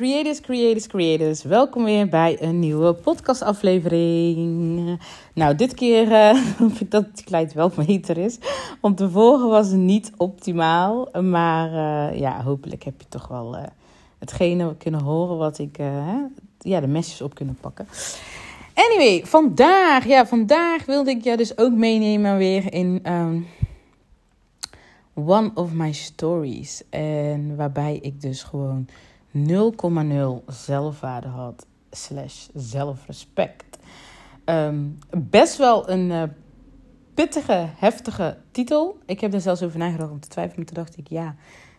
creators, creators, creators. Welkom weer bij een nieuwe podcastaflevering. Nou, dit keer hoop ik dat het geluid wel beter is. Want de vorige was niet optimaal. Maar uh, ja, hopelijk heb je toch wel uh, hetgene kunnen horen wat ik... ja, de mesjes op kunnen pakken. Anyway, vandaag, ja, vandaag wilde ik je dus ook meenemen weer in... Um, one of my stories. En waarbij ik dus gewoon 0,0 zelfwaarde had, slash zelfrespect. Um, best wel een uh, pittige, heftige titel. Ik heb er zelfs over nagedacht om te twijfelen. Toen dacht ik, ja,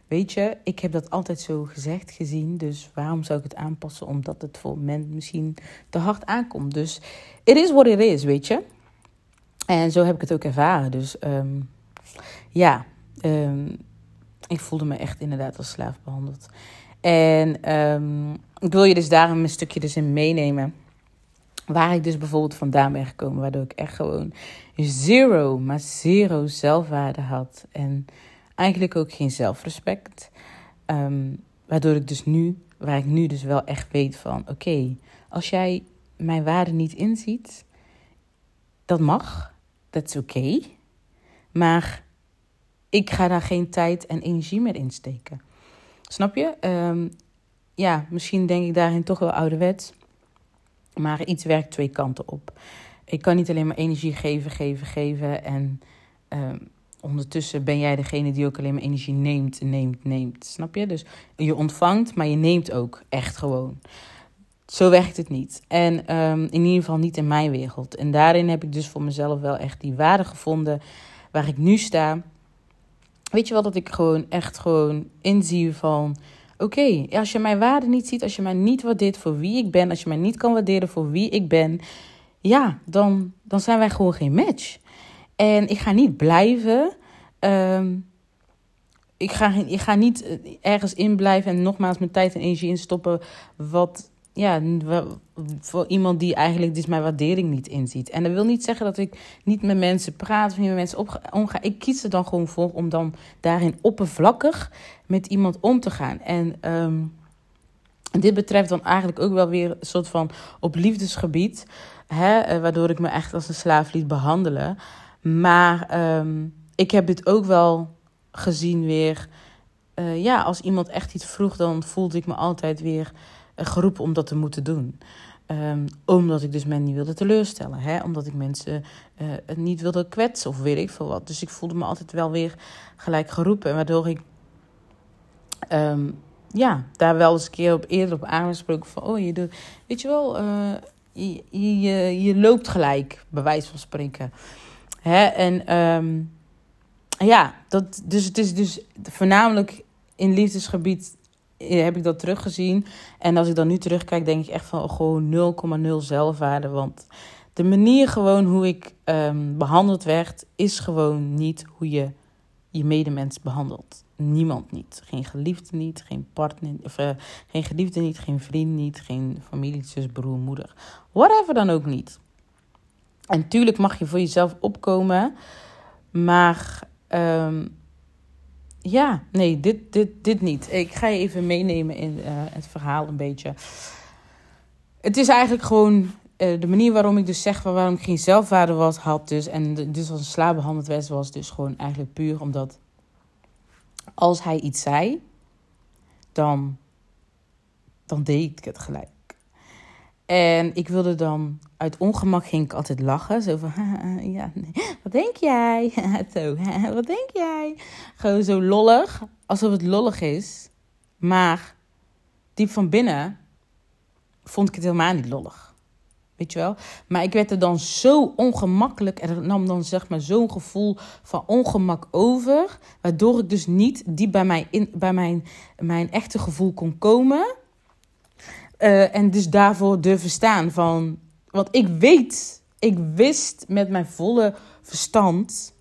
weet je, ik heb dat altijd zo gezegd, gezien. Dus waarom zou ik het aanpassen? Omdat het voor men misschien te hard aankomt. Dus it is what it is, weet je. En zo heb ik het ook ervaren. Dus um, ja, um, ik voelde me echt inderdaad als slaaf behandeld. En um, ik wil je dus daarom een stukje dus in meenemen. Waar ik dus bijvoorbeeld vandaan ben gekomen. Waardoor ik echt gewoon zero, maar zero zelfwaarde had. En eigenlijk ook geen zelfrespect. Um, waardoor ik dus nu, waar ik nu dus wel echt weet van... Oké, als jij mijn waarde niet inziet, dat mag. Dat is oké. Maar ik ga daar geen tijd en energie meer in steken. Snap je? Um, ja, misschien denk ik daarin toch wel ouderwets. Maar iets werkt twee kanten op. Ik kan niet alleen maar energie geven, geven, geven. En um, ondertussen ben jij degene die ook alleen maar energie neemt, neemt, neemt. Snap je? Dus je ontvangt, maar je neemt ook echt gewoon. Zo werkt het niet. En um, in ieder geval niet in mijn wereld. En daarin heb ik dus voor mezelf wel echt die waarde gevonden waar ik nu sta. Weet je wel dat ik gewoon echt gewoon inzie van... Oké, als je mijn waarde niet ziet, als je mij niet waardeert voor wie ik ben... als je mij niet kan waarderen voor wie ik ben... ja, dan, dan zijn wij gewoon geen match. En ik ga niet blijven... Um, ik, ga, ik ga niet ergens in blijven en nogmaals mijn tijd en energie instoppen... wat ja, voor iemand die eigenlijk dus mijn waardering niet inziet. En dat wil niet zeggen dat ik niet met mensen praat of niet met mensen omga. Ik kies er dan gewoon voor om dan daarin oppervlakkig met iemand om te gaan. En um, dit betreft dan eigenlijk ook wel weer een soort van op liefdesgebied. Hè, eh, waardoor ik me echt als een slaaf liet behandelen. Maar um, ik heb dit ook wel gezien weer. Uh, ja, als iemand echt iets vroeg, dan voelde ik me altijd weer geroepen om dat te moeten doen. Um, omdat ik dus mensen niet wilde teleurstellen. Hè? Omdat ik mensen uh, niet wilde kwetsen of weet ik veel wat. Dus ik voelde me altijd wel weer gelijk geroepen. Waardoor ik um, ja, daar wel eens een keer op eerder op aangesproken van... Oh, je doet, weet je wel, uh, je, je, je, loopt gelijk, bij wijze van spreken. Hè? En um, ja, dat, dus het is dus voornamelijk in liefdesgebied heb ik dat teruggezien. En als ik dan nu terugkijk, denk ik echt van oh, gewoon 0,0 zelfwaarde. Want de manier gewoon hoe ik um, behandeld werd, is gewoon niet hoe je je medemens behandelt. Niemand niet. Geen geliefde niet, geen partner, of, uh, geen geliefde niet, geen vriend niet, geen familie, zus, broer, moeder. Whatever dan ook niet. En tuurlijk mag je voor jezelf opkomen, maar um, ja, nee, dit, dit, dit niet. Ik ga je even meenemen in uh, het verhaal een beetje. Het is eigenlijk gewoon uh, de manier waarom ik dus zeg waarom ik geen zelfwaarde was, had. Dus, en dus als een slaap behandeld werd, was dus gewoon eigenlijk puur omdat als hij iets zei, dan, dan deed ik het gelijk. En ik wilde dan, uit ongemak ging ik altijd lachen. Zo van, ja, nee. wat denk jij? zo, wat denk jij? Gewoon zo lollig, alsof het lollig is. Maar diep van binnen vond ik het helemaal niet lollig. Weet je wel? Maar ik werd er dan zo ongemakkelijk. Er nam dan zeg maar zo'n gevoel van ongemak over. Waardoor ik dus niet diep bij, mij in, bij mijn, mijn echte gevoel kon komen. Uh, en dus daarvoor durven staan van. Want ik weet, ik wist met mijn volle verstand.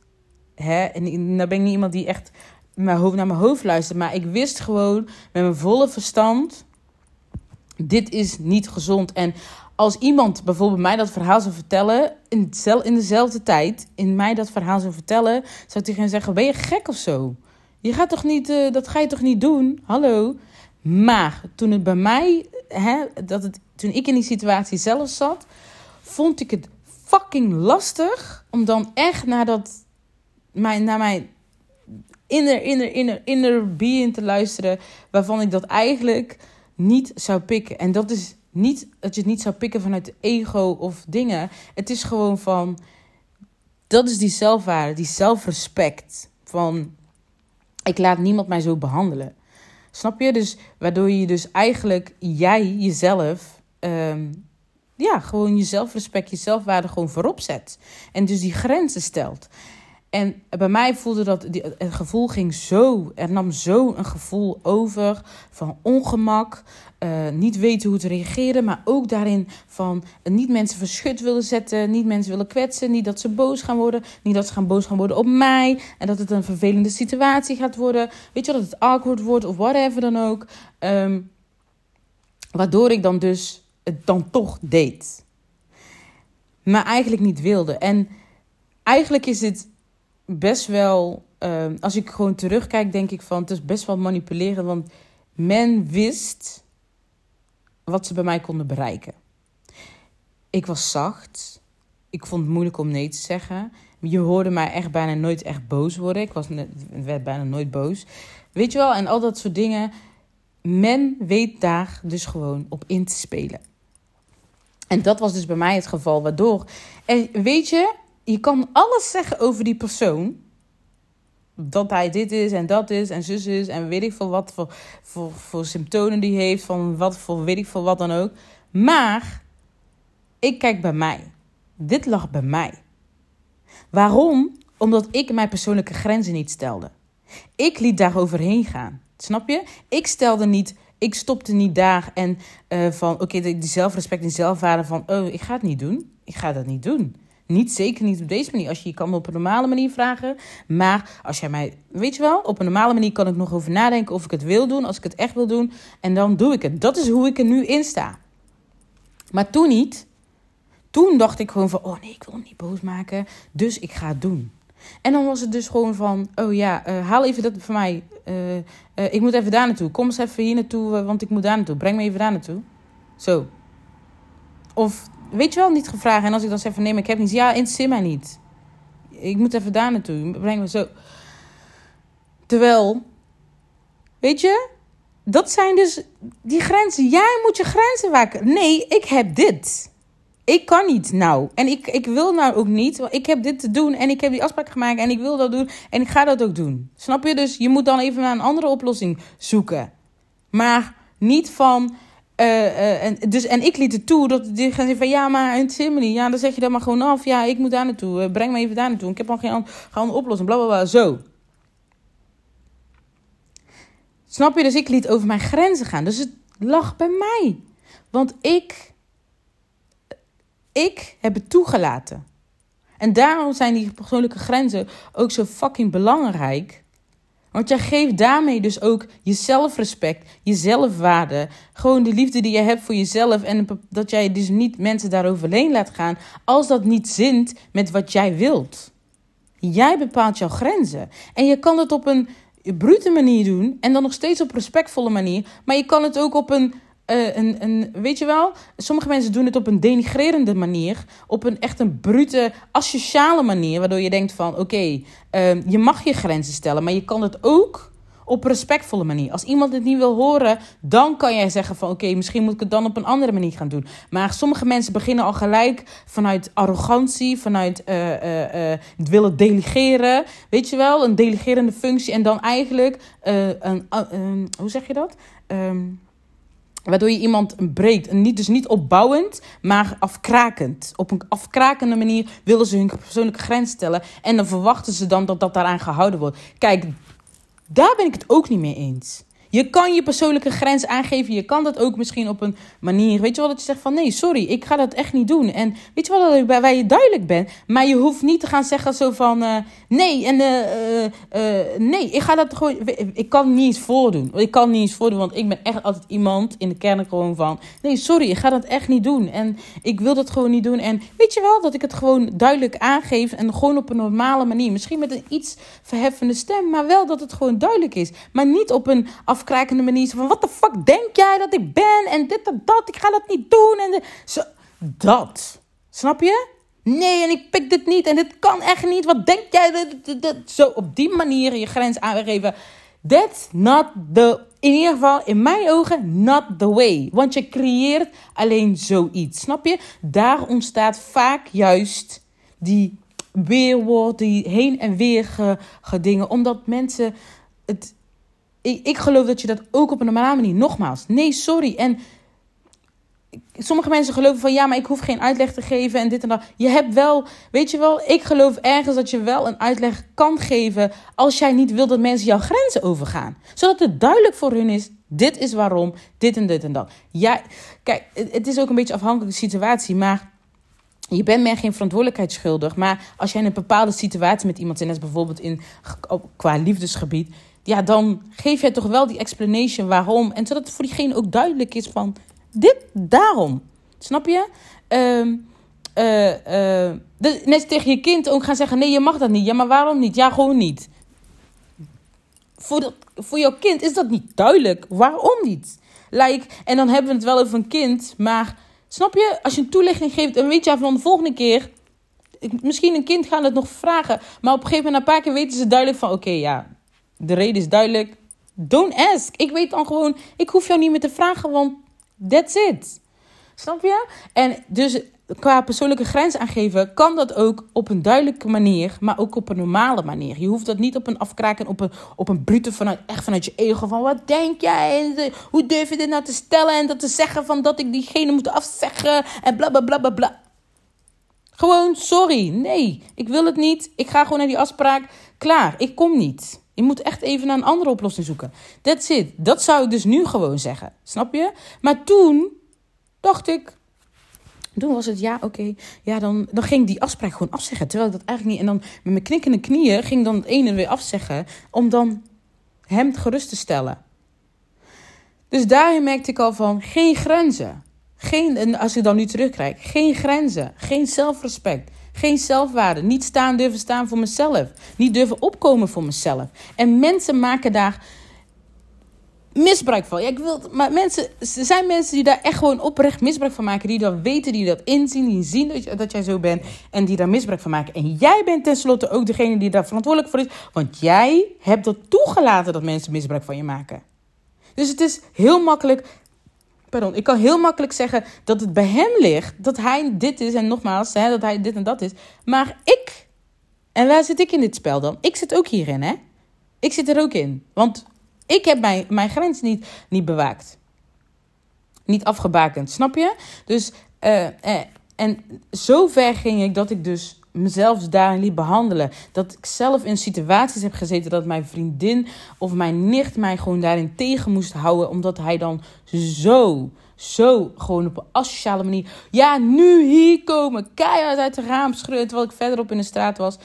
Hè, en nou ben ik niet iemand die echt hoofd naar mijn hoofd luistert. Maar ik wist gewoon met mijn volle verstand. Dit is niet gezond. En als iemand bijvoorbeeld mij dat verhaal zou vertellen. In, in dezelfde tijd. In mij dat verhaal zou vertellen. Zou hij gaan zeggen: Ben je gek of zo? Je gaat toch niet. Uh, dat ga je toch niet doen? Hallo. Maar toen het bij mij, hè, dat het, toen ik in die situatie zelf zat, vond ik het fucking lastig om dan echt naar dat, mijn, naar mijn inner, inner, inner, inner being te luisteren, waarvan ik dat eigenlijk niet zou pikken. En dat is niet dat je het niet zou pikken vanuit ego of dingen. Het is gewoon van, dat is die zelfwaarde, die zelfrespect. Van, ik laat niemand mij zo behandelen. Snap je? Dus waardoor je dus eigenlijk jij jezelf, ehm, ja, gewoon je zelfrespect, je zelfwaarde gewoon voorop zet. En dus die grenzen stelt. En bij mij voelde dat, die, het gevoel ging zo, er nam zo een gevoel over van ongemak, uh, niet weten hoe te reageren, maar ook daarin van niet mensen verschut willen zetten, niet mensen willen kwetsen, niet dat ze boos gaan worden, niet dat ze gaan boos gaan worden op mij en dat het een vervelende situatie gaat worden, weet je dat het awkward wordt of whatever dan ook, um, waardoor ik dan dus het dan toch deed, maar eigenlijk niet wilde. En eigenlijk is het best wel, uh, als ik gewoon terugkijk, denk ik van het is best wel manipulerend. Want men wist wat ze bij mij konden bereiken. Ik was zacht. Ik vond het moeilijk om nee te zeggen. Je hoorde mij echt bijna nooit echt boos worden. Ik was werd bijna nooit boos. Weet je wel, en al dat soort dingen. Men weet daar dus gewoon op in te spelen. En dat was dus bij mij het geval, waardoor. En weet je, je kan alles zeggen over die persoon. Dat hij dit is en dat is en zus is en weet ik veel wat voor, voor, voor symptomen die heeft. Van wat voor weet ik veel wat dan ook. Maar ik kijk bij mij. Dit lag bij mij. Waarom? Omdat ik mijn persoonlijke grenzen niet stelde. Ik liet daar overheen gaan. Snap je? Ik stelde niet, ik stopte niet daar en uh, van oké, die zelfrespect en zelfwaarde van oh, ik ga het niet doen. Ik ga dat niet doen. Niet zeker niet op deze manier. Als je je kan op een normale manier vragen. Maar als jij mij, weet je wel, op een normale manier kan ik nog over nadenken of ik het wil doen. Als ik het echt wil doen. En dan doe ik het. Dat is hoe ik er nu in sta. Maar toen niet. Toen dacht ik gewoon van, oh nee, ik wil hem niet boos maken. Dus ik ga het doen. En dan was het dus gewoon van, oh ja, uh, haal even dat voor mij. Uh, uh, ik moet even daar naartoe. Kom eens even hier naartoe, want ik moet daar naartoe. Breng me even daar naartoe. Zo. Of weet je wel, niet gevraagd. En als ik dan zeg van nee, maar ik heb niet. Ja, interesseert mij niet. Ik moet even daar naartoe. Breng me zo. Terwijl, weet je, dat zijn dus die grenzen. Jij moet je grenzen waken. Nee, ik heb dit. Ik kan niet nou. En ik, ik wil nou ook niet. Ik heb dit te doen. En ik heb die afspraak gemaakt. En ik wil dat doen. En ik ga dat ook doen. Snap je? Dus je moet dan even naar een andere oplossing zoeken. Maar niet van uh, uh, en, dus, en ik liet het toe dat die gaan zeggen van ja, maar in Simony, ja, dan zeg je dat maar gewoon af. Ja, ik moet daar naartoe. Uh, breng me even daar naartoe. Ik heb al geen andere oplossing. Bla bla bla. Zo. Snap je? Dus ik liet over mijn grenzen gaan. Dus het lag bij mij. Want ik, ik heb het toegelaten. En daarom zijn die persoonlijke grenzen ook zo fucking belangrijk. Want jij geeft daarmee dus ook je zelfrespect, je zelfwaarde. Gewoon de liefde die je hebt voor jezelf. En dat jij dus niet mensen daaroverheen laat gaan. Als dat niet zint met wat jij wilt. Jij bepaalt jouw grenzen. En je kan het op een brute manier doen. En dan nog steeds op respectvolle manier. Maar je kan het ook op een uh, een, een, weet je wel, sommige mensen doen het op een denigrerende manier. Op een echt een brute, asociale manier. Waardoor je denkt van, oké, uh, je mag je grenzen stellen. Maar je kan het ook op respectvolle manier. Als iemand het niet wil horen, dan kan jij zeggen van... oké, misschien moet ik het dan op een andere manier gaan doen. Maar sommige mensen beginnen al gelijk vanuit arrogantie... vanuit uh, uh, het willen delegeren. Weet je wel, een delegerende functie. En dan eigenlijk, een, hoe zeg je dat? Um, Waardoor je iemand breekt. Niet, dus niet opbouwend, maar afkrakend. Op een afkrakende manier willen ze hun persoonlijke grens stellen. En dan verwachten ze dan dat dat daaraan gehouden wordt. Kijk, daar ben ik het ook niet mee eens. Je kan je persoonlijke grens aangeven. Je kan dat ook misschien op een manier. Weet je wel, dat je zegt van nee, sorry, ik ga dat echt niet doen. En weet je wel, dat waar je duidelijk bent. Maar je hoeft niet te gaan zeggen zo van uh, nee, en uh, uh, nee, ik ga dat gewoon. Ik kan niet eens voordoen. Ik kan niet eens voordoen, want ik ben echt altijd iemand in de kern gewoon van nee, sorry, ik ga dat echt niet doen. En ik wil dat gewoon niet doen. En weet je wel, dat ik het gewoon duidelijk aangeef en gewoon op een normale manier. Misschien met een iets verheffende stem, maar wel dat het gewoon duidelijk is. Maar niet op een af afkrijkende manier. Van, wat de fuck denk jij dat ik ben? En dit en dat, ik ga dat niet doen. En zo, dat. Snap je? Nee, en ik pik dit niet. En dit kan echt niet. Wat denk jij? Zo op die manier je grens aangeven. That's not the, in ieder geval in mijn ogen, not the way. Want je creëert alleen zoiets. Snap je? Daar ontstaat vaak juist die weerwoord, die heen en weer gedingen. Omdat mensen het. Ik, ik geloof dat je dat ook op een normale manier. Nogmaals, nee, sorry. En sommige mensen geloven van ja, maar ik hoef geen uitleg te geven en dit en dat. Je hebt wel, weet je wel, ik geloof ergens dat je wel een uitleg kan geven als jij niet wil dat mensen jouw grenzen overgaan. Zodat het duidelijk voor hun is, dit is waarom, dit en dit en dat. Ja, kijk, het is ook een beetje afhankelijk van de situatie, maar je bent mij geen verantwoordelijkheid schuldig. Maar als jij in een bepaalde situatie met iemand in, bijvoorbeeld in, qua liefdesgebied, ja, dan geef jij toch wel die explanation waarom. En zodat het voor diegene ook duidelijk is van, dit daarom. Snap je? Um, uh, net tegen je kind ook gaan zeggen: nee, je mag dat niet. Ja, maar waarom niet? Ja, gewoon niet. Voor, voor jouw kind is dat niet duidelijk. Waarom niet? Like, en dan hebben we het wel over een kind, maar snap je? Als je een toelichting geeft, dan weet je van de volgende keer. Misschien een kind gaat het nog vragen, maar op een gegeven moment, een paar keer weten ze duidelijk van: oké, ja, de reden is duidelijk. Don't ask. Ik weet dan gewoon, ik hoef jou niet meer te vragen, want That's it. Snap je? En dus qua persoonlijke grens aangeven kan dat ook op een duidelijke manier, maar ook op een normale manier. Je hoeft dat niet op een afkraken, op een, op een brute vanuit, echt vanuit je ego van wat denk jij? En hoe durf je dit nou te stellen en dat te zeggen van dat ik diegene moet afzeggen en bla bla bla bla bla. Gewoon sorry, nee, ik wil het niet. Ik ga gewoon naar die afspraak. Klaar, ik kom niet. Je moet echt even naar een andere oplossing zoeken. That's it. Dat zou ik dus nu gewoon zeggen. Snap je? Maar toen dacht ik. Toen was het ja, oké. Ja, dan, dan ging die afspraak gewoon afzeggen. Terwijl ik dat eigenlijk niet. En dan met mijn knikkende knieën ging dan het ene weer afzeggen. Om dan hem gerust te stellen. Dus daarin merkte ik al van geen grenzen. Geen, en als ik dan nu terugkrijg, geen grenzen. Geen zelfrespect. Geen zelfwaarde. Niet staan durven staan voor mezelf. Niet durven opkomen voor mezelf. En mensen maken daar misbruik van. Ja, ik wil, maar mensen, er zijn mensen die daar echt gewoon oprecht misbruik van maken. Die dat weten, die dat inzien, die zien dat, je, dat jij zo bent. En die daar misbruik van maken. En jij bent tenslotte ook degene die daar verantwoordelijk voor is. Want jij hebt dat toegelaten dat mensen misbruik van je maken. Dus het is heel makkelijk pardon, ik kan heel makkelijk zeggen dat het bij hem ligt. Dat hij dit is en nogmaals, hè, dat hij dit en dat is. Maar ik, en waar zit ik in dit spel dan? Ik zit ook hierin, hè? Ik zit er ook in. Want ik heb mijn, mijn grens niet, niet bewaakt. Niet afgebakend, snap je? Dus, uh, uh, en zover ging ik dat ik dus mezelf daarin liet behandelen. Dat ik zelf in situaties heb gezeten dat mijn vriendin of mijn nicht mij gewoon daarin tegen moest houden. Omdat hij dan zo, zo gewoon op een asociale manier. Ja, nu hier komen. Keihard uit het raam schreeuwen terwijl ik verderop in de straat was.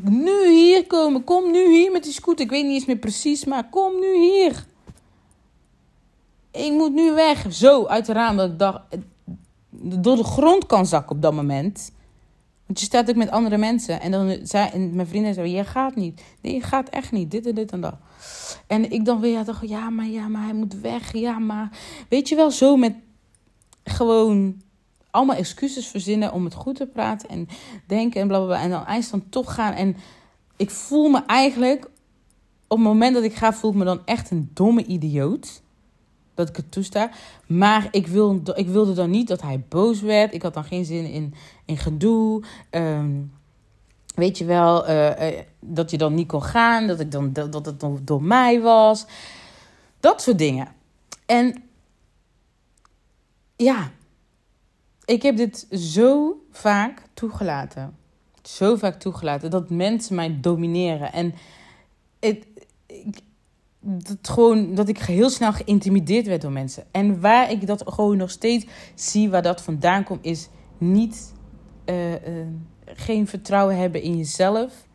Nu hier komen. Kom nu hier met die scooter. Ik weet niet eens meer precies, maar kom nu hier. Ik moet nu weg. Zo uit het raam dat ik dacht. Door de grond kan zakken op dat moment. Je staat ook met andere mensen. En dan zei en mijn vrienden zo, je gaat niet. Nee, je gaat echt niet. Dit en dit en dat. En ik dan weer, ja, ja, maar ja, maar hij moet weg. Ja, maar weet je wel, zo met gewoon allemaal excuses verzinnen om het goed te praten en denken en blablabla. En dan dan toch gaan. En ik voel me eigenlijk, op het moment dat ik ga, voel ik me dan echt een domme idioot dat ik het toesta. Maar ik, ik wilde dan niet dat hij boos werd. Ik had dan geen zin in, in gedoe. Ehm, weet je wel, uh, uh, dat je dan niet kon gaan. Dat, ik dan, dat, dat het dan door mij was. Dat soort dingen. En ja, ik heb dit zo vaak toegelaten. Zo vaak toegelaten dat mensen mij domineren. En het, ik, dat, gewoon, dat ik heel snel geïntimideerd werd door mensen. En waar ik dat gewoon nog steeds zie, waar dat vandaan komt, is niet uh, uh, geen vertrouwen hebben in jezelf.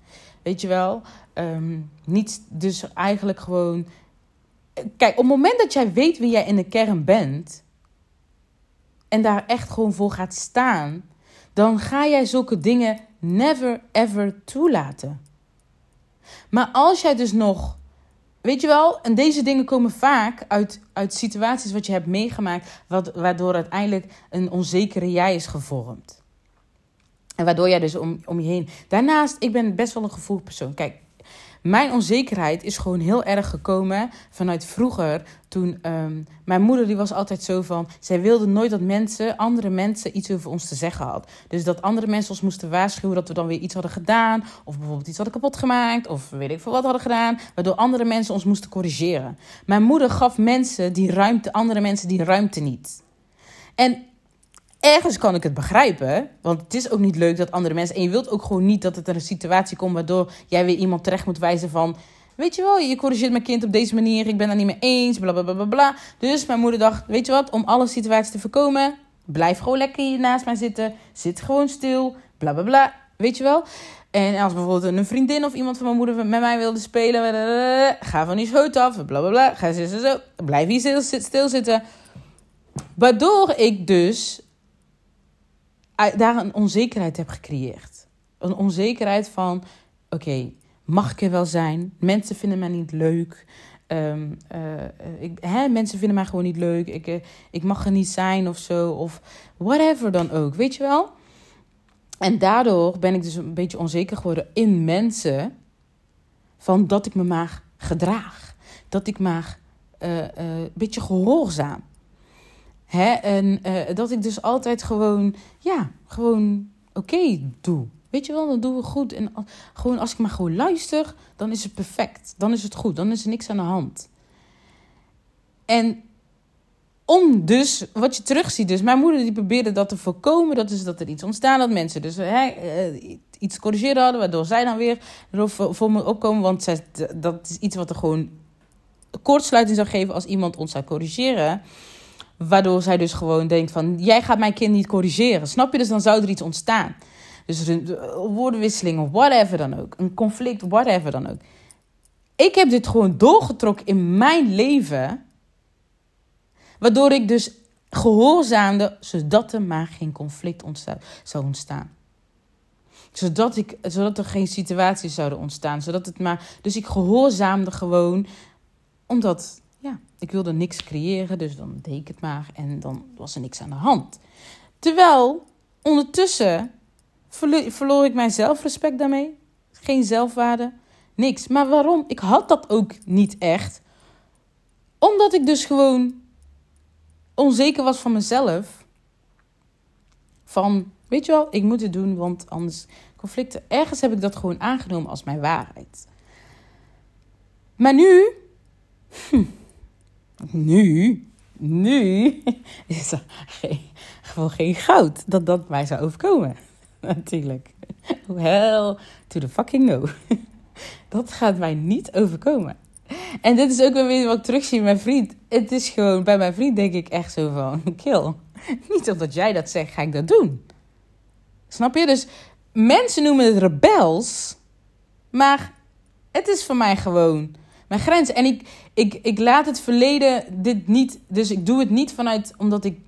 Weet je wel? Um, niet dus eigenlijk gewoon. Kijk, op het moment dat jij weet wie jij in de kern bent. En daar echt gewoon voor gaat staan. Dan ga jij zulke dingen never ever toelaten. Maar als jij dus nog weet je wel, en deze dingen komen vaak uit, uit situaties wat je hebt meegemaakt, wat, waardoor uiteindelijk een onzekere jij is gevormd. En waardoor jij dus om, om je heen. Daarnaast, ik ben best wel een gevoelig persoon. Kijk, mijn onzekerheid is gewoon heel erg gekomen vanuit vroeger. Toen um, mijn moeder, die was altijd zo van. Zij wilde nooit dat mensen, andere mensen, iets over ons te zeggen had. Dus dat andere mensen ons moesten waarschuwen dat we dan weer iets hadden gedaan. Of bijvoorbeeld iets hadden kapot gemaakt. Of weet ik veel wat hadden gedaan. Waardoor andere mensen ons moesten corrigeren. Mijn moeder gaf mensen die ruimte, andere mensen die ruimte niet. En ergens kan ik het begrijpen. Want het is ook niet leuk dat andere mensen. En je wilt ook gewoon niet dat het er een situatie komt waardoor jij weer iemand terecht moet wijzen van. Weet je wel, je corrigeert mijn kind op deze manier. Ik ben het niet mee eens. Bla bla bla bla. Dus mijn moeder dacht: Weet je wat, om alle situaties te voorkomen. Blijf gewoon lekker hier naast mij zitten. Zit gewoon stil. Bla bla bla. Weet je wel? En als bijvoorbeeld een vriendin of iemand van mijn moeder met mij wilde spelen. Ga van die schoot af. Bla bla bla. Ga zitten zo. Blijf hier stil, stil zitten. Waardoor ik dus daar een onzekerheid heb gecreëerd. Een onzekerheid van: oké, mag ik er wel zijn? Mensen vinden mij niet leuk. Um, ik, hè, mensen vinden mij gewoon niet leuk. Ik, uh, ik mag er niet zijn of zo. Of whatever dan ook. Weet je wel? En daardoor ben ik dus een beetje onzeker geworden in mensen. Van dat ik me maar gedraag. Dat ik maar een beetje gehoorzaam. Hè? En uh, dat ik dus altijd gewoon, ja, gewoon oké doe. Weet je wel, dan doen we goed. En gewoon als ik maar gewoon luister, dan is het perfect. Dan is het goed. Dan is er niks aan de hand. En om dus, wat je terugziet, dus mijn moeder die probeerde dat te voorkomen, dat is dat er iets ontstaan dat mensen dus hè, uh, iets corrigeren hadden, waardoor zij dan weer voor, voor me opkomen, want dat is iets wat er gewoon kortsluiting zou geven als iemand ons zou corrigeren. Waardoor zij dus gewoon denkt van, jij gaat mijn kind niet corrigeren. Snap je? Dus dan zou er iets ontstaan. Dus een woordenwisseling whatever dan ook. Een conflict, whatever dan ook. Ik heb dit gewoon doorgetrokken in mijn leven. Waardoor ik dus gehoorzaamde, zodat er maar geen conflict zou ontstaan. Zodat, ik, zodat er geen situaties zouden ontstaan. Zodat het maar, dus ik gehoorzaamde gewoon, omdat ik wilde niks creëren, dus dan deed ik het maar en dan was er niks aan de hand. Terwijl ondertussen verloor ik mijn zelfrespect daarmee. Geen zelfwaarde, niks. Maar waarom? Ik had dat ook niet echt. Omdat ik dus gewoon onzeker was van mezelf. Van, weet je wel, ik moet het doen, want anders conflicten. Ergens heb ik dat gewoon aangenomen als mijn waarheid. Maar nu. Hm, nu, nu is er geen, gewoon geen goud dat dat mij zou overkomen. Natuurlijk. Hell to the fucking no. Dat gaat mij niet overkomen. En dit is ook weer wat ik terugzie mijn vriend. Het is gewoon, bij mijn vriend denk ik echt zo van, kill. Niet omdat jij dat zegt, ga ik dat doen. Snap je? Dus mensen noemen het rebels. Maar het is voor mij gewoon mijn grens. En ik, ik, ik laat het verleden dit niet. Dus ik doe het niet vanuit omdat ik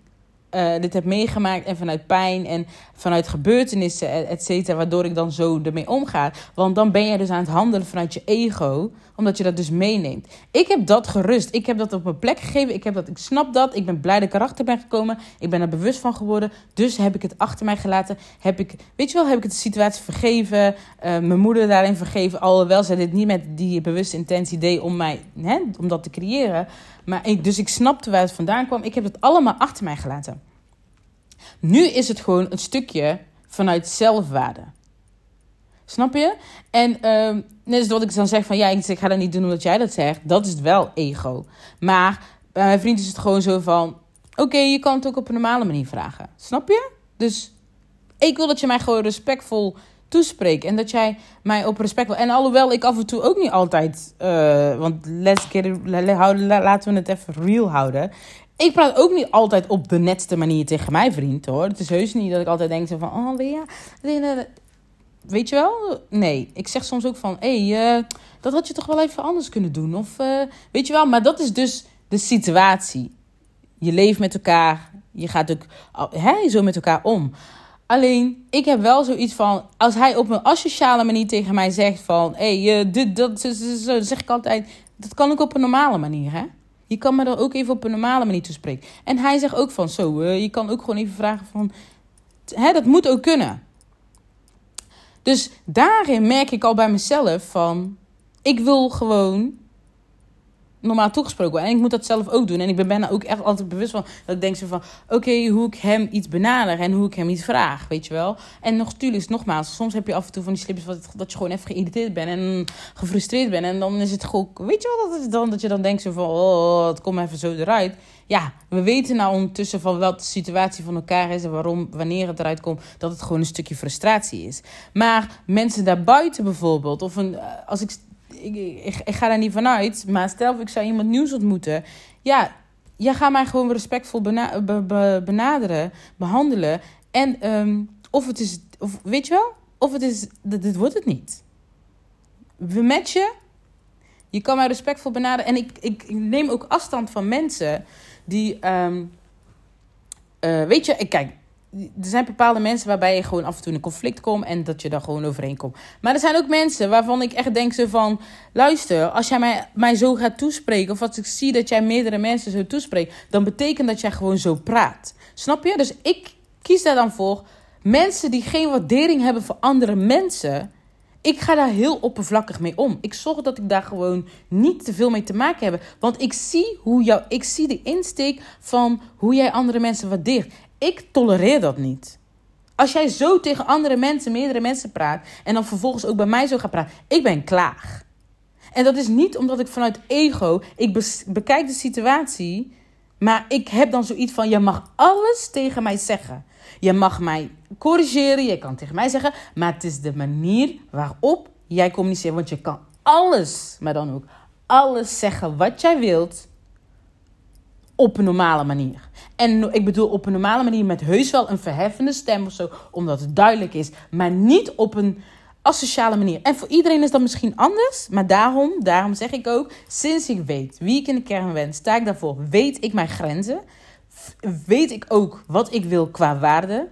uh, dit heb meegemaakt en vanuit pijn en vanuit gebeurtenissen, et cetera, waardoor ik dan zo ermee omga. Want dan ben je dus aan het handelen vanuit je ego, omdat je dat dus meeneemt. Ik heb dat gerust. Ik heb dat op mijn plek gegeven. Ik, heb dat, ik snap dat. Ik ben blij dat ik erachter ben gekomen. Ik ben er bewust van geworden. Dus heb ik het achter mij gelaten. Heb ik, weet je wel, heb ik het de situatie vergeven. Uh, mijn moeder daarin vergeven. Alhoewel zij dit niet met die bewuste intentie deed om, mij, hè, om dat te creëren. Maar ik, dus ik snapte waar het vandaan kwam. Ik heb het allemaal achter mij gelaten. Nu is het gewoon een stukje vanuit zelfwaarde. Snap je? En uh, net als wat ik dan zeg van ja, ik ga dat niet doen omdat jij dat zegt. Dat is wel ego. Maar bij mijn vriend is het gewoon zo van: oké, je kan het ook op een normale manier vragen. Snap je? Dus ik wil dat je mij gewoon respectvol toespreekt. En dat jij mij op respect wil. En alhoewel ik af en toe ook niet altijd. Uh, want let's get laten we het even real houden. Ik praat ook niet altijd op de netste manier tegen mijn vriend hoor. Het is heus niet dat ik altijd denk zo van. Oh, Lea. Weet je wel? Nee. Ik zeg soms ook van. Hé, hey, uh, dat had je toch wel even anders kunnen doen. Of uh, weet je wel. Maar dat is dus de situatie. Je leeft met elkaar. Je gaat ook hè, zo met elkaar om. Alleen, ik heb wel zoiets van... Als hij op een asociale manier tegen mij zegt van... Hé, hey, dit, dat, zo, zeg ik altijd... Dat kan ook op een normale manier, hè? Je kan me er ook even op een normale manier toespreken. En hij zegt ook van zo, uh, je kan ook gewoon even vragen van... Hè, dat moet ook kunnen. Dus daarin merk ik al bij mezelf van... Ik wil gewoon normaal toegesproken En ik moet dat zelf ook doen. En ik ben bijna ook echt altijd bewust van dat ik denk zo van: oké, hoe ik hem iets benader en hoe ik hem iets vraag, weet je wel. En nog natuurlijk, nogmaals, soms heb je af en toe van die slippers dat je gewoon even geïrriteerd bent en gefrustreerd bent. En dan is het gewoon, weet je wel, dat, het dan, dat je dan denkt zo van: oh, het komt even zo eruit. Ja, we weten nou ondertussen van wat de situatie van elkaar is en waarom, wanneer het eruit komt, dat het gewoon een stukje frustratie is. Maar mensen daarbuiten bijvoorbeeld, of een, als ik ik, ik, ga daar niet vanuit. Maar stel ik zou iemand nieuws ontmoeten. Ja, jij gaat mij gewoon respectvol benaderen, behandelen. En ehm, of het is, of, weet je wel, of het is, dit, dit wordt het niet. We matchen. Je kan mij respectvol benaderen. En ik, ik, neem ook afstand van mensen die. Um, uh, weet je, ik kijk, er zijn bepaalde mensen waarbij je gewoon af en toe in een conflict komt en dat je daar gewoon overheen komt. Maar er zijn ook mensen waarvan ik echt denk zo van, luister, als jij mij, mij zo gaat toespreken of als ik zie dat jij meerdere mensen zo toespreekt, dan betekent dat jij gewoon zo praat. Snap je? Dus ik kies daar dan voor mensen die geen waardering hebben voor andere mensen. Ik ga daar heel oppervlakkig mee om. Ik zorg dat ik daar gewoon niet te veel mee te maken heb. Want ik zie hoe jou, ik zie de insteek van hoe jij andere mensen waardeert. Ik tolereer dat niet. Als jij zo tegen andere mensen, meerdere mensen praat en dan vervolgens ook bij mij zo gaat praten, ik ben klaar. En dat is niet omdat ik vanuit ego, ik bekijk de situatie, maar ik heb dan zoiets van: je mag alles tegen mij zeggen. Je mag mij corrigeren, je kan tegen mij zeggen, maar het is de manier waarop jij communiceert. Want je kan alles, maar dan ook alles zeggen wat jij wilt op een normale manier. En ik bedoel op een normale manier met heus wel een verheffende stem of zo, omdat het duidelijk is, maar niet op een asociale manier. En voor iedereen is dat misschien anders, maar daarom, daarom zeg ik ook, sinds ik weet wie ik in de kern ben, sta ik daarvoor, weet ik mijn grenzen, weet ik ook wat ik wil qua waarde,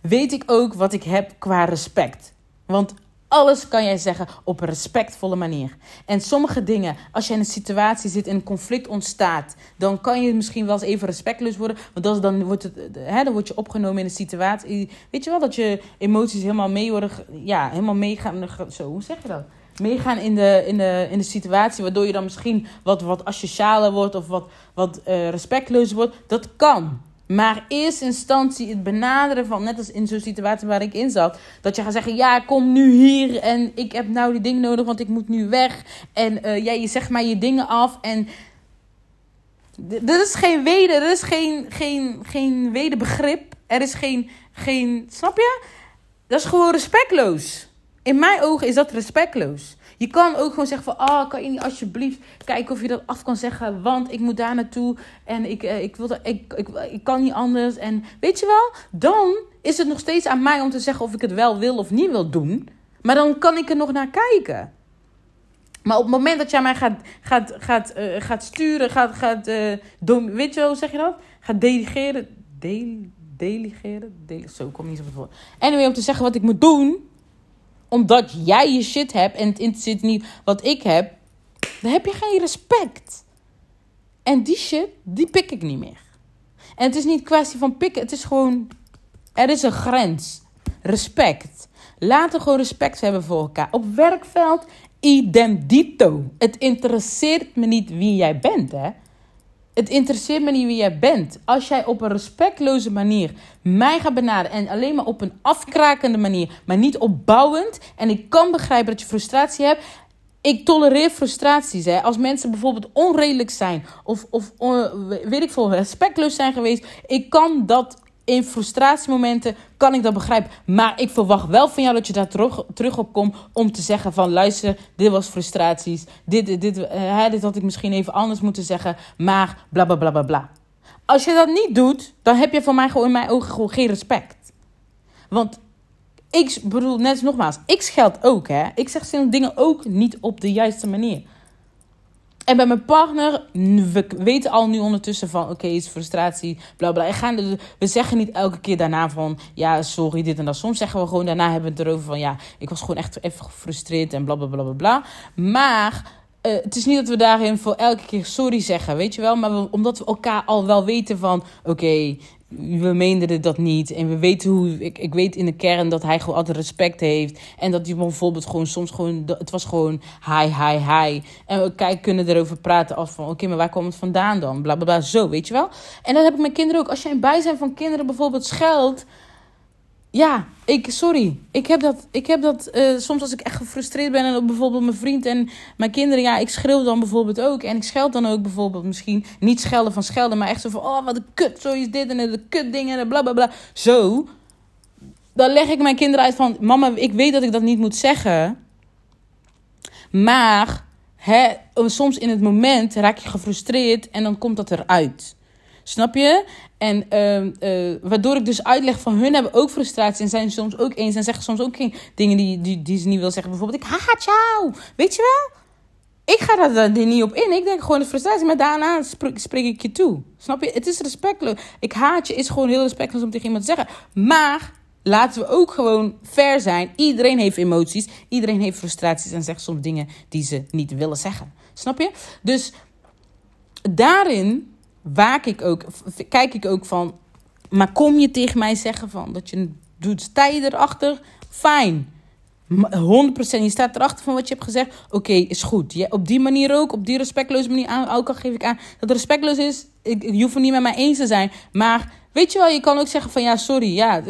weet ik ook wat ik heb qua respect. Want alles kan jij zeggen op een respectvolle manier. En sommige dingen, als je in een situatie zit en een conflict ontstaat, dan kan je misschien wel eens even respectloos worden. Want dan, wordt het, hè, dan word je opgenomen in een situatie. Weet je wel dat je emoties helemaal mee worden. Ja, helemaal meegaan. Zo, hoe zeg je dat? Meegaan in de, in, de, in de situatie, waardoor je dan misschien wat, wat asocialer wordt of wat, wat uh, respectloos wordt. Dat kan. Maar eerst instantie het benaderen van, net als in zo'n situatie waar ik in zat, dat je gaat zeggen: Ja, kom nu hier en ik heb nou die dingen nodig, want ik moet nu weg. En ja, je zegt maar je dingen af. En er is geen weder, er is geen, geen, geen wederbegrip. Er is geen, geen, snap je? Dat is gewoon respectloos. In mijn ogen is dat respectloos. Je kan ook gewoon zeggen van, ah, oh, kan je niet alsjeblieft kijken of je dat af kan zeggen, want ik moet daar naartoe en ik, eh, ik, wil ik, ik, ik kan niet anders. En weet je wel, dan is het nog steeds aan mij om te zeggen of ik het wel wil of niet wil doen. Maar dan kan ik er nog naar kijken. Maar op het moment dat jij mij gaat, gaat, gaat, uh, gaat sturen, gaat, gaat uh, weet je wel, zeg je dat? Gaat delegeren, delegeren, dele, zo kom ik niet op het woord. Anyway, om te zeggen wat ik moet doen, omdat jij je shit hebt en het interesseert niet wat ik heb, dan heb je geen respect. En die shit, die pik ik niet meer. En het is niet kwestie van pikken, het is gewoon, er is een grens. Respect. Laten we gewoon respect hebben voor elkaar. Op werkveld, idem dito. Het interesseert me niet wie jij bent, hè. Het interesseert me niet wie jij bent. Als jij op een respectloze manier mij gaat benaderen en alleen maar op een afkrakende manier, maar niet opbouwend. En ik kan begrijpen dat je frustratie hebt. Ik tolereer frustraties. Hè. Als mensen bijvoorbeeld onredelijk zijn of, of weet ik veel, respectloos zijn geweest. Ik kan dat in frustratiemomenten kan ik dat begrijpen. Maar ik verwacht wel van jou dat je daar terug, terug op komt om te zeggen van luister, dit was frustraties. Dit, dit, dit, uh, dit had ik misschien even anders moeten zeggen. Maar bla bla bla bla bla. Als je dat niet doet, dan heb je van mij gewoon in mijn ogen gewoon geen respect. Want ik bedoel, net nogmaals, ik scheld ook hè. Ik zeg dingen ook niet op de juiste manier. En bij mijn partner, we weten al nu ondertussen van, oké, okay, is frustratie, bla bla. Gaan, we zeggen niet elke keer daarna van, ja, sorry, dit en dat. Soms zeggen we gewoon, daarna hebben we het erover van, ja, ik was gewoon echt even gefrustreerd en bla bla bla bla bla. Maar eh, het is niet dat we daarin voor elke keer sorry zeggen, weet je wel. Maar omdat we elkaar al wel weten van... Oké, we meenden dat niet. En we weten hoe. Ik, ik weet in de kern dat hij gewoon altijd respect heeft. En dat hij bijvoorbeeld gewoon soms gewoon. Het was gewoon hi, hi, hi. En we kijk, kunnen erover praten als van. Oké, maar waar komt het vandaan dan? Bla bla bla. Zo, weet je wel. En dat heb ik mijn kinderen ook. Als jij in bijzijn van kinderen bijvoorbeeld scheldt. Ja, ik, sorry. Ik heb dat, ik heb dat uh, soms als ik echt gefrustreerd ben. En ook bijvoorbeeld mijn vriend en mijn kinderen. Ja, ik schreeuw dan bijvoorbeeld ook. En ik scheld dan ook bijvoorbeeld misschien. Niet schelden van schelden, maar echt zo van. Oh, wat een kut. Zo is dit en de kut dingen en bla bla bla. Zo. Dan leg ik mijn kinderen uit van. Mama, ik weet dat ik dat niet moet zeggen. Maar. Hè, soms in het moment raak je gefrustreerd. En dan komt dat eruit. Snap je? En uh, waardoor ik dus uitleg van hun hebben ook frustratie en zijn soms ook eens en zeggen soms ook geen dingen die, die, die ze niet wil zeggen. Bijvoorbeeld, ik haat jou. Weet je wel? Ik ga daar niet op in. Ik denk gewoon de frustratie, maar daarna spreek, ik je toe. Snap je? Het is respectloos. Ik haat je is gewoon heel respectloos om tegen iemand te zeggen. Maar laten we ook gewoon fair zijn. Iedereen heeft emoties. Iedereen heeft frustraties en zegt soms dingen die ze niet willen zeggen. Snap je? Dus daarin waak ik ook, kijk ik ook van, maar kom je tegen mij zeggen van dat je doet, sta je erachter? Fijn. 100% je staat erachter van wat je hebt gezegd. Oké, is goed. Je, op die manier ook, op die respectloze manier ook al geef ik aan dat het respectloos is. Ik, je hoeft het niet met mij eens te zijn. Maar weet je wel, je kan ook zeggen van ja, sorry, ja,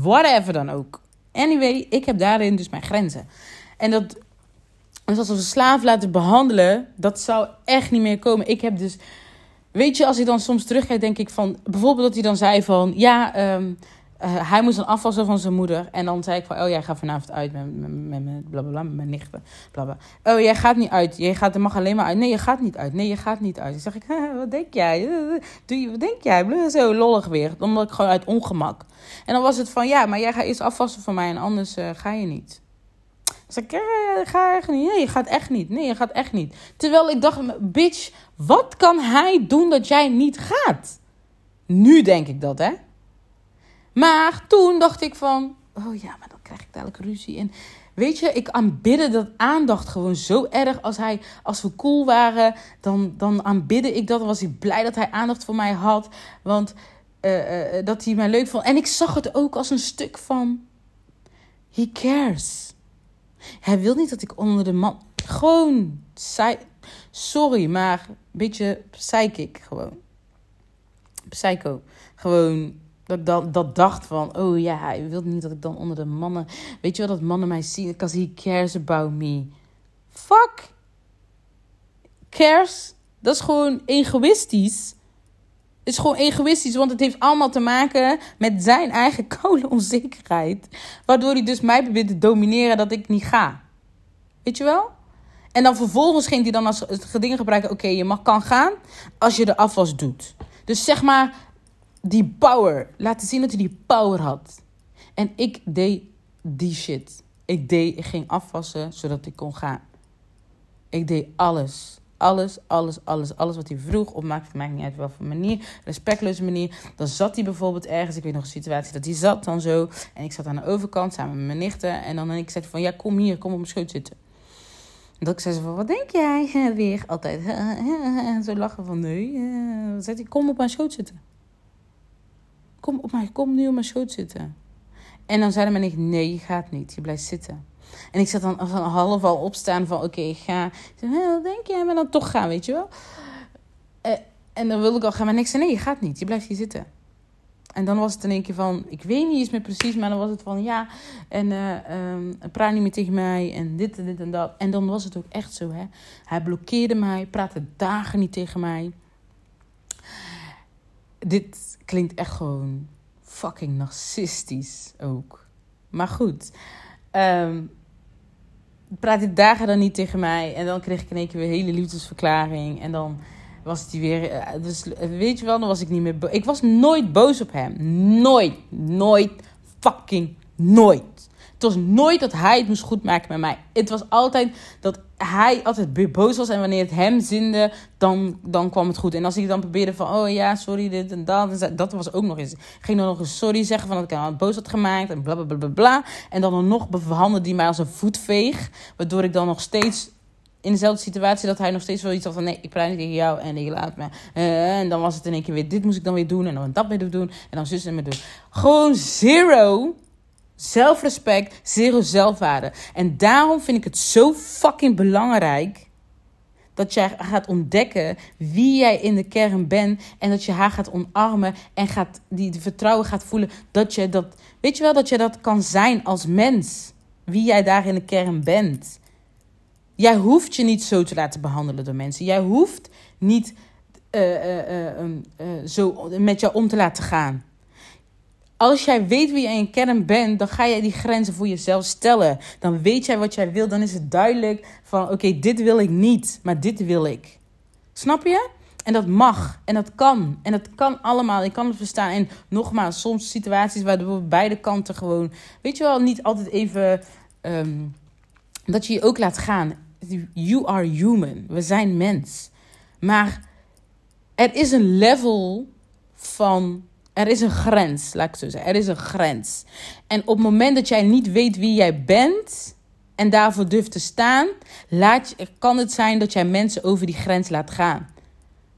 whatever dan ook. Anyway, ik heb daarin dus mijn grenzen. En dat, dus als we slaaf laten behandelen, dat zou echt niet meer komen. Ik heb dus Weet je, als ik dan soms terugkijk, denk ik van... Bijvoorbeeld dat hij dan zei van... Ja, um, uh, hij moest dan afwassen van zijn moeder. En dan zei ik van... Oh, jij gaat vanavond uit met, met, met, blablabla, met mijn nichten. Blabla. Oh, jij gaat niet uit. Je gaat, mag alleen maar uit. Nee, je gaat niet uit. Nee, je gaat niet uit. Dan zeg ik... Wat denk jij? Doe je, wat denk jij? Zo lollig weer. Omdat ik gewoon uit ongemak. En dan was het van... Ja, maar jij gaat eerst afwassen van mij. En anders uh, ga je niet. Dus ik ga echt niet. Nee, je gaat echt niet. Nee, je gaat echt niet. Terwijl ik dacht, bitch, wat kan hij doen dat jij niet gaat? Nu denk ik dat, hè? Maar toen dacht ik van, oh ja, maar dan krijg ik dadelijk ruzie. En weet je, ik aanbidde dat aandacht gewoon zo erg. Als, hij, als we cool waren, dan, dan aanbidde ik dat. Dan was ik blij dat hij aandacht voor mij had. Want uh, uh, dat hij mij leuk vond. En ik zag het ook als een stuk van, he cares. Hij wil niet dat ik onder de man. Gewoon. Sorry, maar een beetje psychic gewoon. Psycho. Gewoon dat dat, dat dacht van, oh ja, hij wil niet dat ik dan onder de mannen... Weet je wel, dat mannen mij zien, because he cares about me. Fuck. Cares? Dat is gewoon egoïstisch is gewoon egoïstisch, want het heeft allemaal te maken met zijn eigen koude onzekerheid. Waardoor hij dus mij probeert te domineren dat ik niet ga. Weet je wel? En dan vervolgens ging hij dan als dingen gebruiken: oké, je mag kan gaan als je de afwas doet. Dus zeg maar, die power. Laten zien dat hij die power had. En ik deed die shit. Ik deed, ik ging afwassen zodat ik kon gaan. Ik deed alles. Alles, alles, alles, alles wat hij vroeg opmaakte, maakt niet uit welke manier, respectloze manier. Dan zat hij bijvoorbeeld ergens, ik weet nog een situatie dat hij zat dan zo. En ik zat aan de overkant samen met mijn nichten. En dan en ik zei van, ja kom hier, kom op mijn schoot zitten. En dat ik zei ze van, wat denk jij weer? Altijd zo lachen van, nee. Dan zei hij, kom op mijn schoot zitten. Kom, op mijn, kom nu op mijn schoot zitten. En dan zei mijn nicht, nee, je gaat niet, je blijft zitten. En ik zat dan van half al opstaan van oké, ik ga. Wat denk jij? Maar dan toch gaan, weet je wel. Uh, en dan wilde ik al gaan, maar niks. Nee, je gaat niet. Je blijft hier zitten. En dan was het in één keer van, ik weet niet eens meer precies, maar dan was het van ja, en uh, um, praat niet meer tegen mij en dit en dit en dat. En dan was het ook echt zo, hè. Hij blokkeerde mij, praatte dagen niet tegen mij. Dit klinkt echt gewoon fucking narcistisch ook. Maar goed, um, praat hij dagen dan niet tegen mij. En dan kreeg ik in één keer weer een hele liefdesverklaring. En dan was het weer. Eh, dus weet je wel, dan was ik niet meer. Ik was nooit boos op hem. Nooit. Nooit. Fucking nooit. Het was nooit dat hij het moest goedmaken met mij. Het was altijd dat hij altijd boos was. En wanneer het hem zinde, dan, dan kwam het goed. En als ik dan probeerde van, oh ja, sorry, dit en dat. Dat was ook nog eens. Ik ging dan nog eens sorry zeggen van dat ik hem boos had gemaakt. En bla bla bla bla. En dan nog behandelde hij mij als een voetveeg. Waardoor ik dan nog steeds in dezelfde situatie dat hij nog steeds wel iets had van nee, ik praat niet tegen jou en ik laat me. Uh, en dan was het in één keer weer, dit moest ik dan weer doen en dan dat weer doen en dan zus en me doen. Gewoon zero zelfrespect, zero zelfwaarde. En daarom vind ik het zo fucking belangrijk dat jij gaat ontdekken wie jij in de kern bent. En dat je haar gaat omarmen en gaat, die, vertrouwen gaat voelen. Dat je dat, weet je wel, dat je dat kan zijn als mens. Wie jij daar in de kern bent. Jij hoeft je niet zo te laten behandelen door mensen. Jij hoeft niet uh, uh, zo met jou om te laten gaan. Als jij weet wie jij in kern bent, dan ga jij die grenzen voor jezelf stellen. Dan weet jij wat jij wil. Dan is het duidelijk van oké, dit wil ik niet, maar dit wil ik. Snap je? En dat mag en dat kan. En dat kan allemaal. Ik kan het verstaan. En nogmaals, soms situaties waar we beide kanten gewoon, weet je wel, niet altijd even. Ehm, dat je je ook laat gaan. You are human. We zijn mens. Maar er is een level van er is een grens, laat ik zo zeggen. Er is een grens. En op het moment dat jij niet weet wie jij bent en daarvoor durft te staan, laat, kan het zijn dat jij mensen over die grens laat gaan.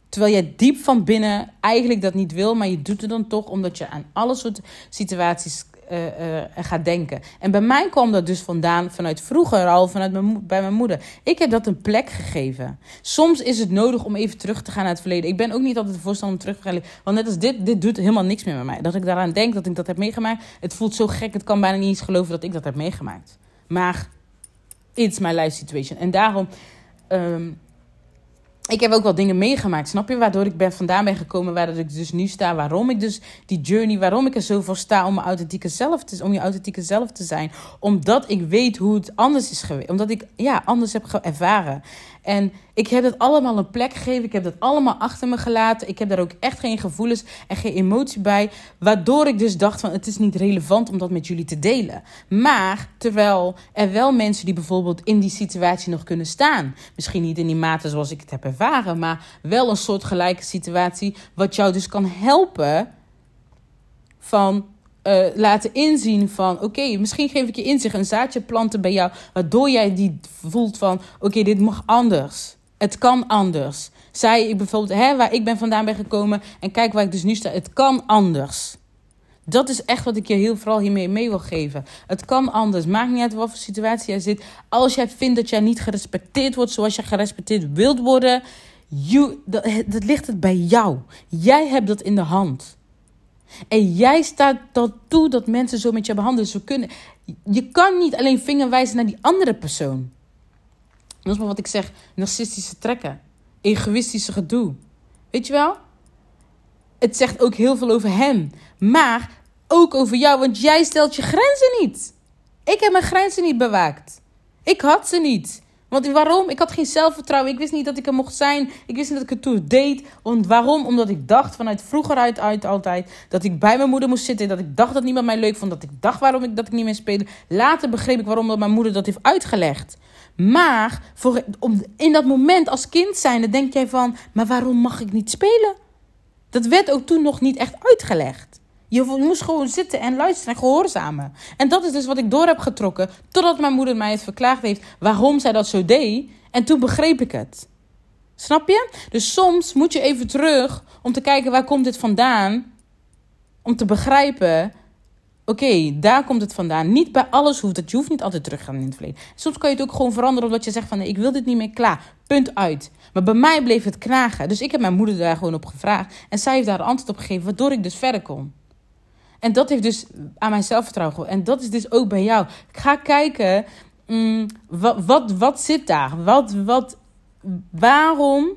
Terwijl jij diep van binnen eigenlijk dat niet wil, maar je doet het dan toch omdat je aan alle soort situaties uh, uh, gaat denken. En bij mij kwam dat dus vandaan, vanuit vroeger al, vanuit mijn, bij mijn moeder. Ik heb dat een plek gegeven. Soms is het nodig om even terug te gaan naar het verleden. Ik ben ook niet altijd de voorstander om terug te gaan. Want net als dit, dit doet helemaal niks meer met mij. Dat ik daaraan denk dat ik dat heb meegemaakt. Het voelt zo gek, het kan bijna niet eens geloven dat ik dat heb meegemaakt. Maar it's my life situation. En daarom... Um, ik heb ook wel dingen meegemaakt, snap je? Waardoor ik ben vandaan ben gekomen, waar ik dus nu sta. Waarom ik dus die journey, waarom ik er zo voor sta om, mijn authentieke zelf te, om je authentieke zelf te zijn. Omdat ik weet hoe het anders is geweest. Omdat ik ja, anders heb ervaren. En ik heb dat allemaal een plek gegeven. Ik heb dat allemaal achter me gelaten. Ik heb daar ook echt geen gevoelens en geen emotie bij. Waardoor ik dus dacht van het is niet relevant om dat met jullie te delen. Maar terwijl er wel mensen die bijvoorbeeld in die situatie nog kunnen staan. Misschien niet in die mate zoals ik het heb ervaren. Maar wel een soort gelijke situatie. Wat jou dus kan helpen van uh, laten inzien van... oké, misschien geef ik je inzicht, een zaadje planten bij jou... waardoor jij die voelt van... oké, dit mag anders. Het kan anders. Zij bijvoorbeeld, hè, waar ik ben vandaan ben gekomen... en kijk waar ik dus nu sta, het kan anders. Dat is echt wat ik je heel vooral hiermee mee wil geven. Het kan anders. Maakt niet uit wat voor situatie jij zit. Als jij vindt dat jij niet gerespecteerd wordt zoals je gerespecteerd wilt worden... You, dat ligt het bij jou. Jij hebt dat in de hand. En jij staat dat toe dat mensen zo met je behandelen. Zo kunnen. Je kan niet alleen vinger wijzen naar die andere persoon. Dat is maar wat ik zeg: narcistische trekken, egoïstische gedoe. Weet je wel? Het zegt ook heel veel over hem, maar ook over jou, want jij stelt je grenzen niet. Ik heb mijn grenzen niet bewaakt. Ik had ze niet. Want waarom? Ik had geen zelfvertrouwen. Ik wist niet dat ik er mocht zijn. Ik wist niet dat ik het toen deed. Want waarom? Omdat ik dacht vanuit vroeger uit, altijd dat ik bij mijn moeder moest zitten. Dat ik dacht dat niemand mij leuk vond. Dat ik dacht waarom ik, dat ik niet meer speelde. Later begreep ik waarom dat mijn moeder dat heeft uitgelegd. Maar voor, om, in dat moment als kind zijnde denk jij van... Maar waarom mag ik niet spelen? Dat werd ook toen nog niet echt uitgelegd. Je moest gewoon zitten en luisteren en gehoorzamen. En dat is dus wat ik door heb getrokken. Totdat mijn moeder mij het verklaagd heeft waarom zij dat zo deed. En toen begreep ik het. Snap je? Dus soms moet je even terug om te kijken waar komt dit vandaan. Om te begrijpen. Oké, daar komt het vandaan. Niet bij alles hoeft het. Je hoeft niet altijd terug te gaan in het verleden. Soms kan je het ook gewoon veranderen omdat je zegt van nee, ik wil dit niet meer klaar. Punt uit. Maar bij mij bleef het knagen. Dus ik heb mijn moeder daar gewoon op gevraagd. En zij heeft daar antwoord op gegeven, waardoor ik dus verder kon. En dat heeft dus aan mijn zelfvertrouwen. En dat is dus ook bij jou. Ik ga kijken, mm, wat, wat, wat zit daar? Wat, wat, waarom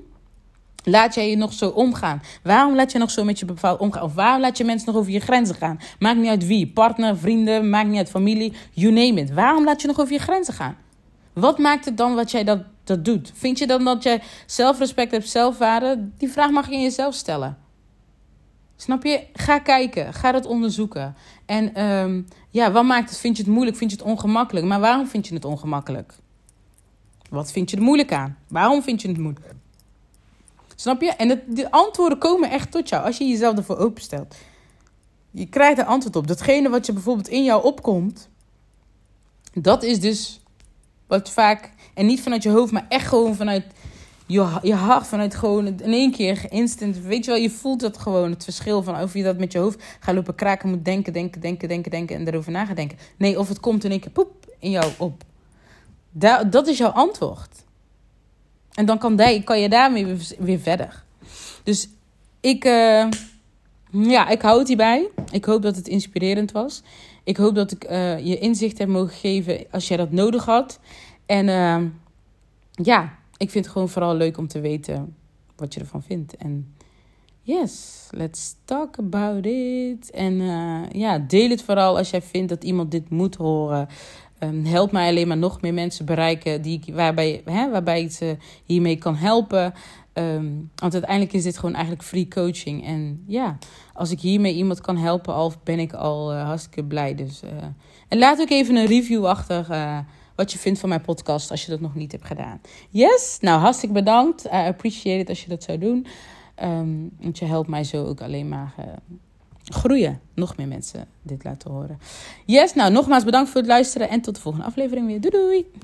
laat jij je nog zo omgaan? Waarom laat je nog zo met je bepaald omgaan? Of waarom laat je mensen nog over je grenzen gaan? Maakt niet uit wie. Partner, vrienden, maakt niet uit familie. You name it. Waarom laat je nog over je grenzen gaan? Wat maakt het dan wat jij dat, dat doet? Vind je dan dat jij zelfrespect hebt, zelfwaarde? Die vraag mag je in jezelf stellen. Snap je? Ga kijken. Ga dat onderzoeken. En um, ja, wat maakt het? Vind je het moeilijk? Vind je het ongemakkelijk? Maar waarom vind je het ongemakkelijk? Wat vind je er moeilijk aan? Waarom vind je het moeilijk? Snap je? En de antwoorden komen echt tot jou als je jezelf ervoor openstelt. Je krijgt er antwoord op. Datgene wat je bijvoorbeeld in jou opkomt, dat is dus Wat vaak, en niet vanuit je hoofd, maar echt gewoon vanuit je, je hart, vanuit gewoon in één keer instant. Weet je wel, je voelt dat gewoon, het verschil van of je dat met je hoofd gaat lopen kraken, moet denken, denken, denken, denken, denken en erover na denken. Nee, of het komt in één keer poep in jou op. Da dat is jouw antwoord. En dan kan, die, kan je daarmee weer, verder. Dus ik, uh, ja, ik hou het hierbij. Ik hoop dat het inspirerend was. Ik hoop dat ik uh, je inzicht heb mogen geven als jij dat nodig had. En uh, ja, ik vind het gewoon vooral leuk om te weten wat je ervan vindt. En yes, let's talk about it. En ja, deel het vooral als jij vindt dat iemand dit moet horen. Um, help mij alleen maar nog meer mensen bereiken die, waarbij, hè, waarbij ik ze hiermee kan helpen. Um, want uiteindelijk is dit gewoon eigenlijk free coaching. En ja, als ik hiermee iemand kan helpen, al ben ik al uh, hartstikke blij. Dus, uh, en laat ook even een review achter wat je vindt van mijn podcast als je dat nog niet hebt gedaan. Yes, nou hartstikke bedankt. I appreciate it als je dat zou doen. Um, want je helpt mij zo ook alleen maar groeien. Nog meer mensen dit laten horen. Yes, nou nogmaals bedankt voor het luisteren en tot de volgende aflevering weer. Doei doei!